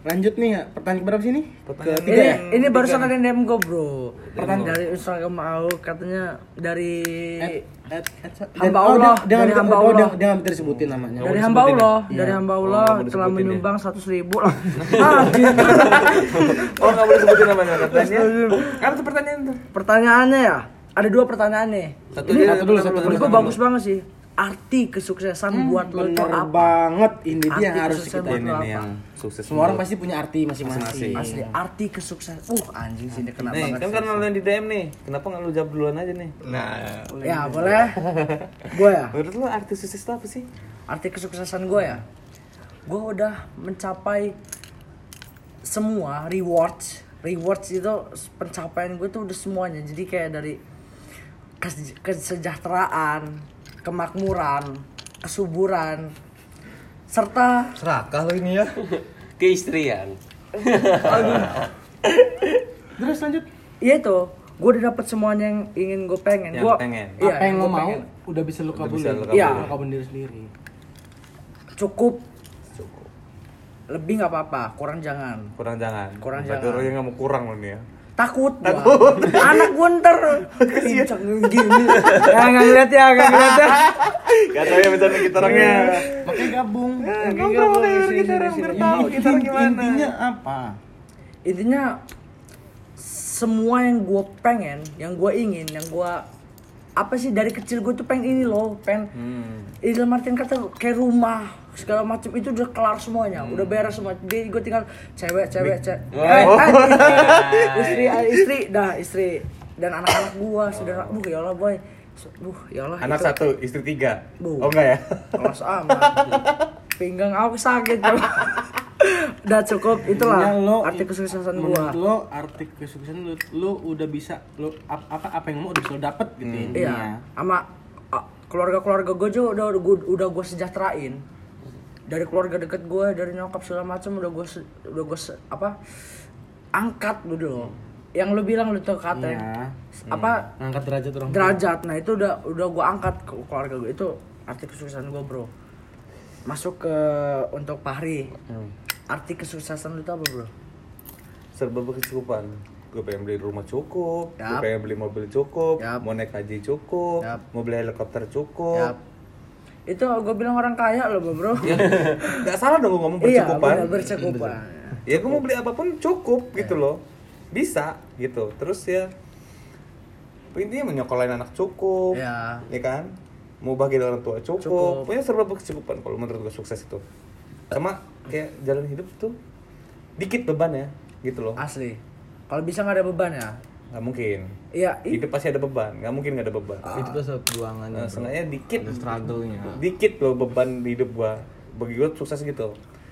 Lanjut nih ya, pertanyaan berapa sih nih? Pertanyaan Ketiga Ini ya? ini barusan ada DM gue bro. Pertanyaan. dari Instagram mau katanya dari At- at- at- Hamba oh, Allah, dia- Jangan dari hamba oh, Allah. jangan- jangan disebutin namanya. Dari hamba Allah, ya? dari Iya. hamba Oh, Allah telah ya? menyumbang seratus ribu lah. Oh nggak boleh sebutin namanya katanya. Apa tuh pertanyaan tuh? Pertanyaannya ya, ada dua pertanyaan nih. Satu dulu, satu dulu, bagus banget sih. Arti kesuksesan buat lo itu Bener apa? banget, ini dia yang harus kita. buat Ini lo yang sukses. Semua orang pasti punya arti masing-masing. Asli, arti kesuksesan. Uh, anjing sih ini kena Nih, banget. kan karena lo yang di DM nih. Kenapa nggak lu jawab duluan aja nih? Nah, Ya, boleh. gue ya. menurut lu arti sukses itu apa sih? Arti kesuksesan gue ya. Gue udah mencapai semua rewards. Rewards itu pencapaian gue tuh udah semuanya. Jadi kayak dari kes- kesejahteraan, kemakmuran, kesuburan, serta Serakah lo ini ya. Keistrian. Terus lanjut. Iya itu, gue udah dapet semuanya yang ingin gue pengen. Yang Gua, pengen. Iya, Apa yang lo gua mau pengen. udah bisa lo Udah kabulin. bisa lo kabulin. Iya. Lo kabulin diri sendiri. Cukup. Lebih nggak apa-apa, kurang jangan. Kurang jangan. Kurang Berarti jangan. orangnya nggak mau kurang lo nih ya. Takut gua. Anak gue ntar pincang gini. Ya nggak ngeliat ya, nggak ngeliat ya. Gak tau ya bencana kita orangnya. Makanya gabung. Makanya ngobrol sini, kita orang sini. biar tahu kita gimana. Intinya apa? Intinya semua yang gue pengen, yang gue ingin, yang gue apa sih dari kecil gue tuh pengen ini loh, pengen Hmm. ini dalam artian kata kayak rumah segala macam itu udah kelar semuanya, udah beres semua. Dia gue tinggal cewek, cewek, cewek, Oh. Eh, eh, istri, eh, istri, dah istri dan anak-anak gua saudara, buh ya Allah boy, buh ya Allah. Anak itu- satu, istri tiga. Bu. Oh enggak ya? kelas amat pinggang aku sakit udah cukup itulah Intinya lo- arti kesuksesan gua lo arti kesuksesan lo, lo udah bisa lo ap- apa apa yang lo udah bisa lo dapet gitu Hmm. iya sama keluarga-keluarga gue juga udah udah, udah gue sejahterain dari keluarga deket gue dari nyokap segala macam udah gue udah gue apa angkat gitu loh. Yang lu bilang lu tuh kata. Iya. apa? Ngangkat derajat orang derajat. Nah itu udah udah gue angkat ke keluarga gue. Itu arti kesuksesan gue bro. Masuk ke untuk Pahri arti kesuksesan lu itu apa bro? Serba berkecukupan. Gue pengen beli rumah cukup, gue pengen beli mobil cukup, Yap. mau naik haji cukup, Yap. mau beli helikopter cukup. ya itu gue bilang orang kaya loh bro. Ya, Gak salah dong gue ngomong iya bercukupan. benar bercukupan. Ya gue mau beli apa pun cukup gitu loh. Bisa gitu. Terus ya intinya menyokolain anak cukup Iya. ya kan? Mau bagi orang tua cukup, Cukup. pokoknya serba berkecukupan kalau menurut gue sukses itu. Sama kayak jalan hidup tuh dikit beban ya gitu loh. Asli. Kalau bisa nggak ada beban ya nggak mungkin. Iya i- hidup pasti ada beban. Nggak mungkin nggak ada beban. Itu tuh perjuangannya. nah, sengaja dikit. Ada struggle-nya. dikit loh beban di hidup gua. Bagi gua sukses gitu.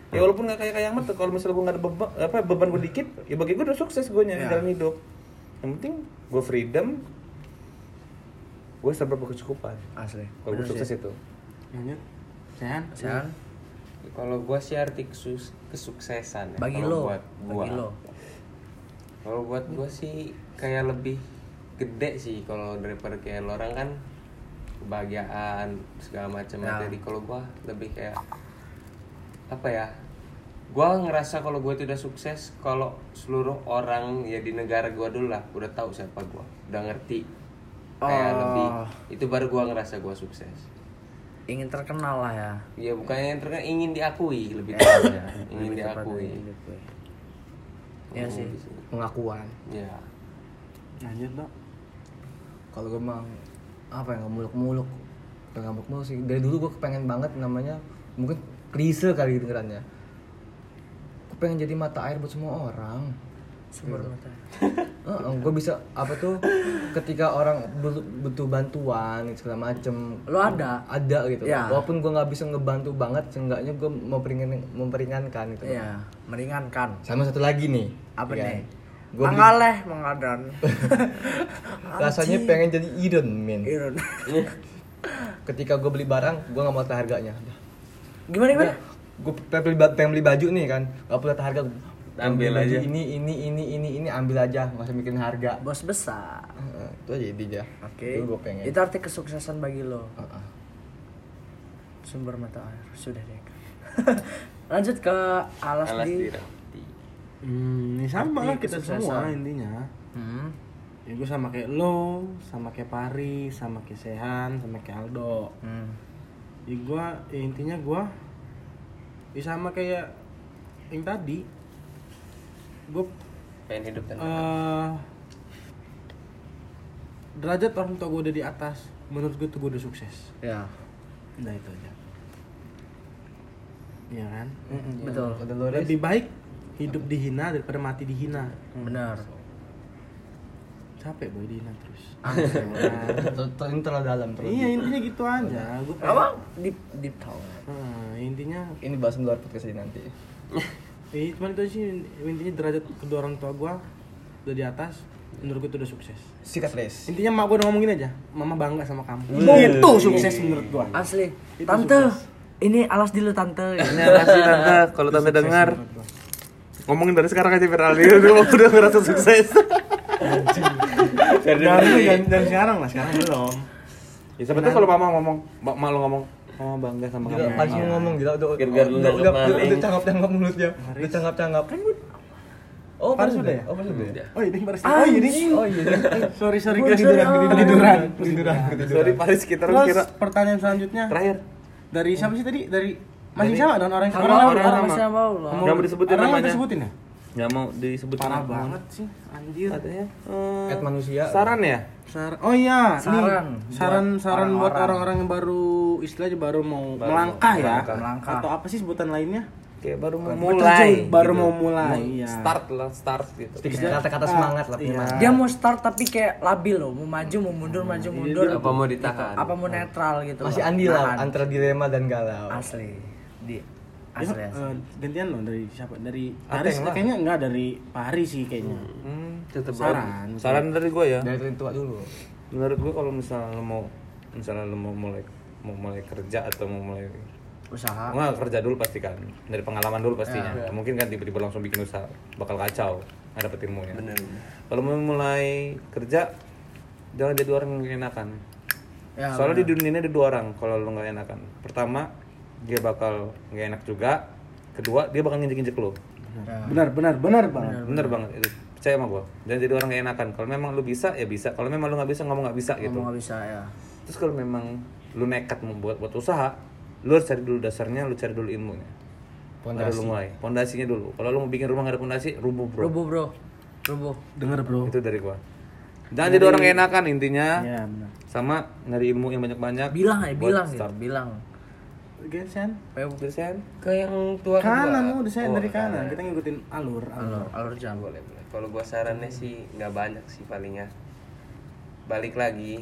Ya walaupun nggak kayak kayak amat kalau misalnya gua nggak ada beban apa beban gua dikit ya bagi gua udah sukses gua nyari Ya. jalan hidup. Yang penting gua freedom. Gua serba berkecukupan. Asli. Kalau gua Bener sukses itu. Lanjut. Sehan. Sian, Kalau gua sih arti kesus- kesuksesan ya. bagi lo. buat gua. bagi lo Kalau buat gua sih kayak lebih gede sih kalau daripada kayak lo orang kan kebahagiaan segala macam Ya. jadi kalau gua lebih kayak apa ya gua ngerasa kalau gua tidak sukses kalau seluruh orang ya di negara gua dulu lah udah tahu siapa gua udah ngerti. Kayak Oh. lebih itu baru gua ngerasa gua sukses. Ingin terkenal lah ya. Ya bukannya yang terkenal ingin diakui lebih tepatnya. ingin Lebih tepatnya diakui. ingin diakui. Iya Oh, sih gitu. Pengakuan. ya Lanjut lo. Kalau gue emang apa ya nggak muluk-muluk, nggak muluk-muluk sih. Dari dulu gue kepengen banget namanya mungkin klise kali dengerannya. Gue pengen jadi mata air buat semua orang. Sumber mata. Gue bisa apa tuh ketika orang butuh, butuh bantuan segala macem. Lo ada? Ada gitu. Ya. walaupun gue nggak bisa ngebantu banget seenggaknya gue memperingan memperingankan gitu. Iya meringankan. Sama satu lagi nih apa ya. nih? Gua Mangaleh mengadan rasanya pengen jadi Iron Man Iron ketika gue beli barang gue nggak mau tahu harganya. Gimana gimana? Gue pengen beli, ba- pengen beli baju nih kan. Nggak perlu tahu harga Ambil baju aja. ini ini ini ini ini ambil aja nggak usah mikirin harga bos besar Heeh, itu aja intinya oke itu gue pengen itu arti kesuksesan bagi lo Heeh. sumber mata air sudah deh lanjut ke alas, alas di dirati Hmm, ini sama lah kita kesuksesan. semua intinya. Hmm. Ya gue sama kayak lo, sama kayak Pari, sama kayak Sehan, sama kayak Aldo. Hmm. Ya gue, ya intinya gue, ya sama kayak yang tadi. Gue pengen hidup dan eh derajat orang tua gue udah di atas. Menurut gue tuh gue udah sukses. Ya, Udah itu aja. Iya kan? betul. Udah lu Riz? Lebih baik hidup dihina daripada mati dihina. Benar. Capek boy dihina terus. Ter- ter- Ini terlalu dalam terlalu iya intinya gitu aja. Gue Apa? Deep deep talk. Nah, intinya Ini bahas luar podcast ini nanti. eh, cuman itu sih intinya derajat kedua orang tua gua udah di atas menurut gue itu udah sukses Sikat Riz. intinya mak gua udah ngomong gini aja mama bangga sama kamu itu sukses menurut gua Asli. Itu Tante, sukses. ini alas dulu tante. Terima kasih tante, kalau tante dengar ngomongin dari sekarang aja biar Aldi udah udah ngerasa sukses. dan, dan, dan sekarang lah sekarang belum Ya sebenarnya kalau mama ngomong, mak lu ngomong, mama bangga sama Gila, kamu. Paris mau ngomong gila udah Biar- biar lu udah nggak udah maling. udah cangap-cangap mulutnya. Udah cangap-cangap. Oh, Paris Paris udah udah ya? Oh, Paris udah. Udah. oh ini baru oh ini Oh iya. sorry sorry Gua guys tiduran, ketiduran ketiduran. ketiduran Sorry Paris kita terus kira pertanyaan selanjutnya terakhir. dari siapa sih tadi dari masih sama dengan orang yang Sama sekarang orang sama. masih sama Allah. Nggak mau disebutin orang namanya. disebutin ya Nggak mau disebut parah banget sih anjir Katanya eh, Cat manusia. Saran ya? Saran. Oh iya, Saran nih, saran buat saran buat orang-orang. yang baru istilahnya baru mau Baru melangkah ya. melangkah. Atau apa sih sebutan lainnya? Kayak baru mau mulai. baru gitu. mau mulai, iya. Start lah, start gitu. Kata-kata semangat lah Iya. Dia mau start tapi kayak labil loh, mau maju, mau mundur, maju, mundur. apa mau ditahan Apa mau netral gitu. Masih loh. andi lah antara dilema dan galau. Asli. Di Ya, asli. asli. eh, gantian loh dari siapa? Dari Ateng Paris. Kayaknya enggak dari Paris sih kayaknya. Hmm. tetap Saran. Saran dari gue ya. Dari tua dulu. Menurut gue kalau misalnya lo mau misalnya lo mau mulai mau mulai kerja atau mau mulai Usaha. Enggak kerja dulu pasti kan dari pengalaman dulu pastinya Nggak mungkin kan tiba-tiba langsung bikin usaha bakal kacau nggak dapet ilmunya bener kalau mau mulai kerja jangan jadi orang yang nggak enakan Ya, soalnya di dunia ini ada dua orang kalau lo nggak enakan pertama dia bakal nggak enak juga. Kedua dia bakal nginjek-injek lo Benar, benar, benar banget. bener banget itu. Percaya sama gua. Jangan jadi orang nggak enakan. Kalau memang lu bisa ya bisa. Kalau memang lu nggak bisa ngomong nggak bisa gitu. Ngomong nggak bisa ya. terus kalau memang lu nekat mau buat buat usaha lu harus cari dulu dasarnya lu cari dulu ilmunya. Baru lu mulai. Pondasinya dulu. Kalau lu mau bikin rumah nggak ada pondasi rubuh bro. Rubuh bro. Rubuh. Dengar, Bro. itu dari gua. Jangan jadi orang yang enakan intinya. Iya, benar. sama nyari ilmu yang banyak banyak Bilang ya, bilang gitu, bilang. Gesen. Desain. ke yang tua Kanan lu desain Oh, dari kanan. Kita ngikutin alur, alur. Alur alur jam. boleh boleh kalau gua sarannya sih nggak banyak sih palingnya balik lagi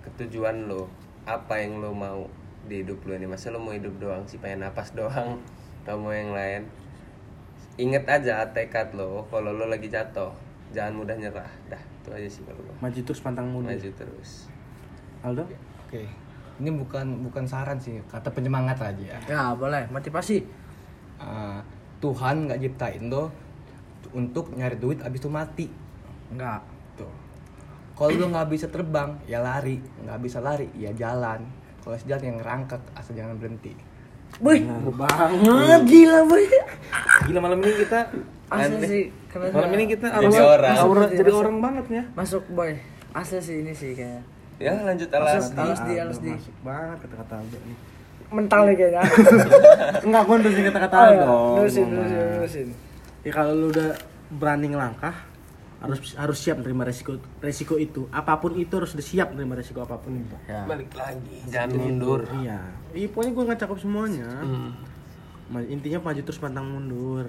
ke tujuan lo apa yang lo mau di hidup lo ini masa lo mau hidup doang sih pengen napas doang gak mau yang lain inget aja tekad lo kalau lo lagi jatuh jangan mudah nyerah dah itu aja sih kalau gua Maju terus pantang mundur. maju terus Aldo? Oke. Ini bukan bukan saran sih, kata penyemangat aja ya. Ya boleh, motivasi. Ah, Tuhan nggak ciptain lo untuk nyari duit abis itu mati. Enggak. Tuh. Kalau lu nggak bisa terbang, ya lari. Nggak bisa lari, ya jalan. Kalau jalan yang ngerangkak, asal jangan berhenti. Boy, Banget. gila boy. gila malam ini kita Asli sih, malam ini kita Jadi orang. jadi orang banget ya Masuk boy. Asli sih ini sih kayak. Ya lanjut alas. Halus di, halus di. Masuk banget kata-kata Aldo nih. Mental nih kayaknya. Enggak, gua nerusin kata-kata Oh, Aldo. iya. Nerusin, Ngomong. nerusin, nerusin. Ya kalau lu udah berani ngelangkah harus harus siap menerima resiko resiko itu. Apa pun itu harus udah siap menerima resiko apa pun itu. Ya. balik lagi jangan mundur Iya. Iya, pokoknya gua nggak cakep semuanya. Hmm. Intinya maju terus pantang mundur.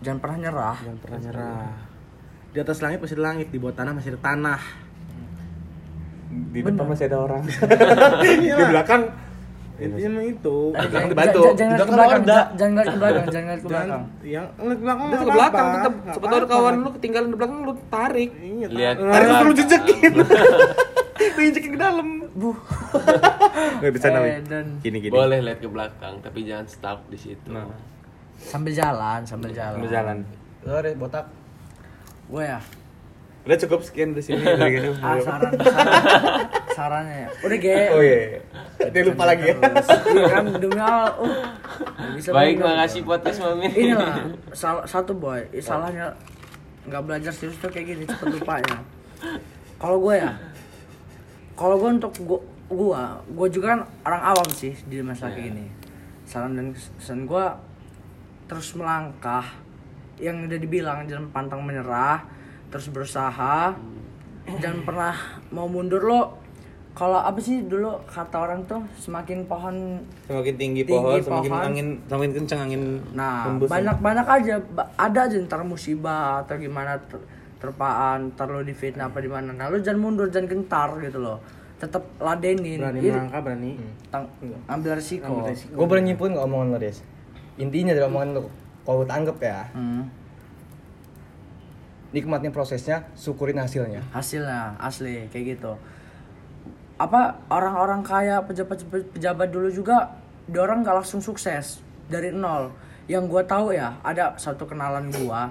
Jangan pernah nyerah. Jangan pernah nyerah. Di atas langit masih ada langit, di bawah tanah masih ada tanah. Di depan masih ada orang di belakang Intinya emang itu. Jangan dibantu. jangan- ke belakang jangan- ke belakang, jangan ke belakang. yang ke belakang. Udah ke belakang tetap apa-apa. kawan lu ketinggalan di belakang lu tarik Iya, Lihat. tarik. lu jejekin lu injekin ke dalam Buh. nggak bisa nawi gini gini boleh lihat ke belakang tapi jangan stuck di situ Nah. Sambil jalan, sambil jalan. berjalan Lo Re, botak. Gue ya. Udah cukup sekian dari sini dari gini Ah, saran, saran. sarannya ya. Udah ge. oh iya iya. Dia lupa lagi ya. Iya kan demi Allah. Uh, bisa Baik, makasih podcast Mamin. Inilah salah satu boy, salahnya nggak belajar serius tuh kayak gini cepet lupanya. Kalau gue ya, kalau gue untuk gue gue gue juga kan orang awam sih di masa kayak gini. Saran dan kesan gue terus melangkah yang udah dibilang jangan pantang menyerah, terus berusaha, jangan pernah mau mundur lo. Kalau apa sih dulu kata orang tuh semakin pohon Semakin tinggi, Tinggi pohon, semakin pohon. angin, semakin kencang angin Nah, hembus. banyak-banyak aja ada aja ntar musibah atau gimana ter- terpaan, ntar lo difitnah apa di mana. Nah, lo jangan mundur, jangan gentar gitu loh. Tetap ladenin. berani melangkah berani tang- ambil resiko. Ambil resiko. Gue boleh nyimpulin nggak omongan lo, Des? Intinya dari omongan lo, kalau gue tanggep ya, Hmm, nikmatin prosesnya, syukurin hasilnya. hasilnya asli kayak gitu. Apa orang-orang kaya pejabat pejabat dulu juga dia orang nggak langsung sukses dari nol. Yang gua tahu ya ada satu kenalan gua,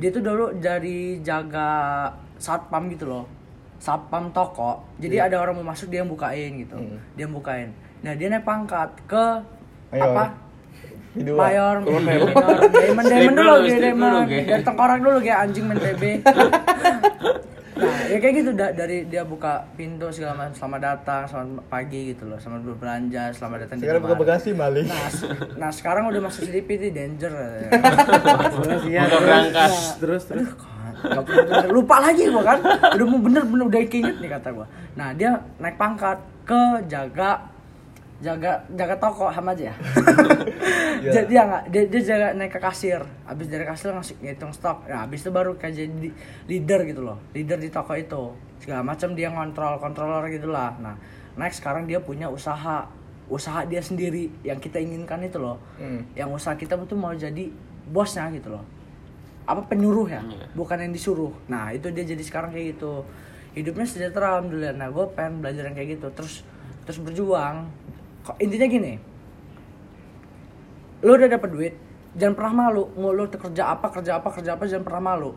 dia tuh dulu dari jaga satpam gitu loh, satpam toko. Jadi ada orang mau masuk dia yang bukain gitu, dia yang bukain. Nah dia naik pangkat ke Mayor. apa? Mayor, Mayor, Diamond, Diamond dulu, Diamond. Dari tengkorak dulu kayak anjing main TB. nah, ya kayak gitu da- dari dia buka pintu segala macam selamat datang, selamat pagi gitu loh, selamat berbelanja, selamat datang di Sekarang buka rumah. bagasi balik. Nah, se- nah sekarang udah masuk CDP itu danger. ya. terus ya Buka berangkas. terus terus Gak bener, lupa lagi gua kan udah mau bener-bener udah keinget nih kata gua nah dia naik pangkat ke jaga jaga jaga toko sama aja ya jadi dia nggak dia, dia jaga naik ke kasir. Habis dari kasir ngasih ngitung stok. Nah habis itu baru kayak jadi leader gitu loh. Leader di toko itu. Segala macam dia ngontrol controller gitulah nah next sekarang dia punya usaha. Usaha dia sendiri yang kita inginkan itu loh. Hmm. yang usaha kita tuh mau jadi bosnya gitu loh. Apa penyuruh ya? Bukan yang disuruh. Nah itu dia jadi sekarang kayak gitu. Hidupnya sejahtera alhamdulillah. Nah gue pengen belajar yang kayak gitu. Terus terus berjuang intinya gini lu udah dapet duit jangan pernah malu. Mau lu kerja apa kerja apa kerja apa jangan pernah malu.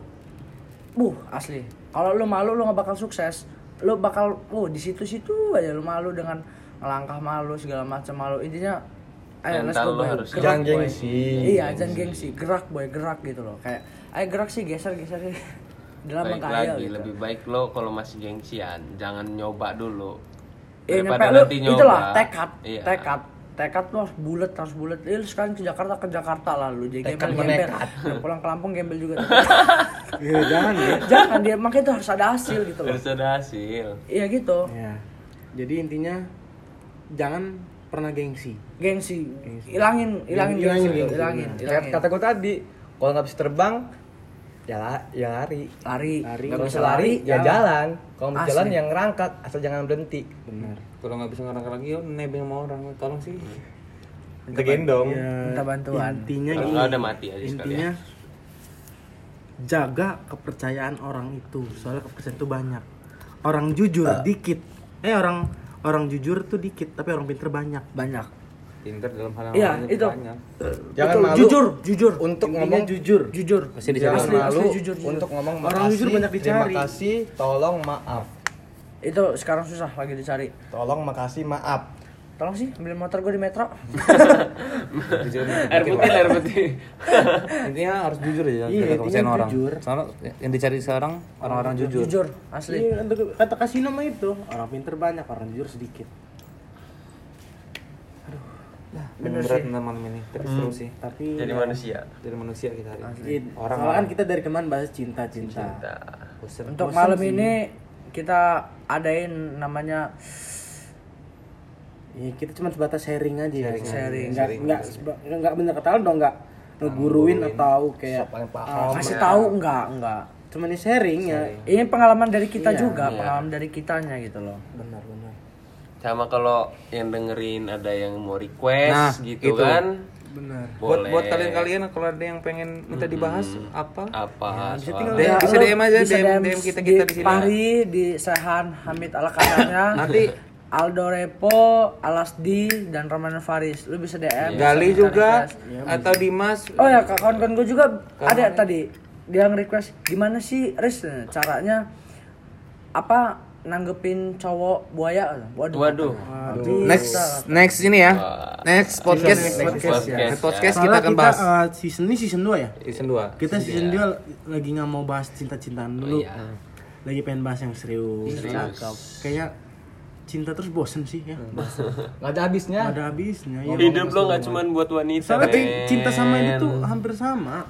Buh asli. Kalau lu malu lu nggak bakal sukses. Lu bakal oh di situ situ aja lu malu dengan ngelangkah malu segala macam malu. Intinya ayo let's go boy. harus Gerak, Jangan boy. gengsi. iya jangan gengsi. Gerak boy gerak gitu loh. Kayak ayo gerak sih geser geser. Sih dalam Baik lagi, gitu. lebih baik lo kalau masih gengsian, jangan nyoba dulu. Ya, nyampe lu itulah tekad, Iya. tekad, tekad lu harus bulat, harus bulat. Lu sekarang ke Jakarta ke Jakarta lah lu jadi Tekad gembel gembel. Nah, pulang ke Lampung gembel juga. ya jangan ya Jangan dia makanya itu harus ada hasil gitu loh. Harus ada hasil. Iya gitu. ya jadi intinya jangan pernah gengsi Gengsi. Ilangin, ilangin, Ilangin gengsi, gengsi, ilangin, Kayak ilangin. kata gue tadi, kalau nggak bisa terbang, ya, la- ya lari. Lari, Lari. nggak Kalau bisa lari, lari, ya jalan. Kalau mau jalan yang ngerangkak, asal jangan berhenti. benar Kalau nggak bisa ngerangkak lagi, yo nebeng sama orang, tolong sih. Kita gendong. ya Minta bantuan. intinya gini ada mati aja intinya jaga kepercayaan orang itu soalnya kepercayaan itu banyak orang jujur dikit eh orang orang jujur tuh dikit tapi orang pinter banyak Banyak. Pinter dalam hal yang Iya, lain itu. banyak. Jangan Betul, malu. Jujur, jujur. Untuk Intinya ngomong jujur Jujur. Pasti dicari. Jangan Asli, malu asli, jujur, jujur. untuk ngomong Orang makasih, jujur banyak Terima dicari. kasih, tolong maaf. Itu sekarang susah lagi dicari. Tolong makasih maaf. Tolong sih ambil motor gue di metro. Jujur. Air putih, air putih. intinya harus jujur ya Iya, kepercayaan orang. jujur. Soalnya yang dicari sekarang orang-orang jujur. Jujur, asli. Iya, untuk kata kasino mah itu orang pinter banyak orang jujur sedikit Bener berat tentang malam ini, tapi seru sih. tapi Jadi ya, manusia. Jadi manusia kita hari ini. Orang soalnya kan kita dari kemarin bahas cinta cinta, Cinta. bosen. Untuk Bosan malam sih. ini kita adain namanya ya kita cuma sebatas sharing aja ya Sharing. nggak nggak nggak bener kata dong nggak ngeguruin atau kayak ah, paham. kasih tahu enggak enggak. cuman ini sharing ya Ini pengalaman dari kita Iya, juga, iya. pengalaman dari kitanya gitu loh. benar benar Sama kalau yang dengerin ada yang mau request Nah, gitu itu. kan. benar Buat buat kalian-kalian kalau ada yang pengen minta dibahas apa? apa bisa soal- tinggal DM, Ya, bisa DM aja, bisa DM, DM kita kita di sini. Pari di Sehan Hamid ala kadarnya. Nanti Aldo Repo, Alasdi dan Roman Faris. Lu bisa DM. Gali bisa juga request. atau Dimas. Oh ya, kawan-kawan gue juga ada tadi dia nge-request gimana sih Riz caranya apa nanggepin cowok buaya waduh. Waduh. Next next ini ya. Next podcast Next podcast, ya. Next podcast Soalnya kita akan bahas. uh, season ini season 2 ya? Season 2. kita season 2 lagi nggak mau bahas cinta-cintaan dulu. Iya. lagi pengen bahas yang serius, cakep. Kayaknya cinta terus bosen sih ya. Nggak ada habisnya. Nggak ada habisnya. Ya Hidup lo nggak cuma buat wanita. soalnya men. cinta sama ini tuh hampir sama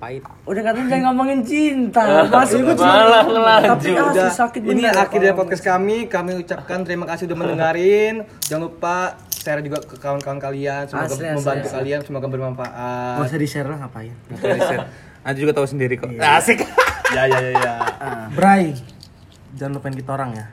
Pahit. udah katanya jangan ngomongin cinta masuk ke Malah tapi ngelanjut. asli Udah, sakit ini akhir dari podcast kami. Kami ucapkan terima kasih sudah mendengarin. Jangan lupa share juga ke kawan-kawan kalian. Semoga Asli, membantu asli. kalian. Semoga bermanfaat. usah di share lah ngapain Oke, di share. Nanti juga tahu sendiri kok. Asik. Ya ya ya ya. Bray jangan lupain kita orang ya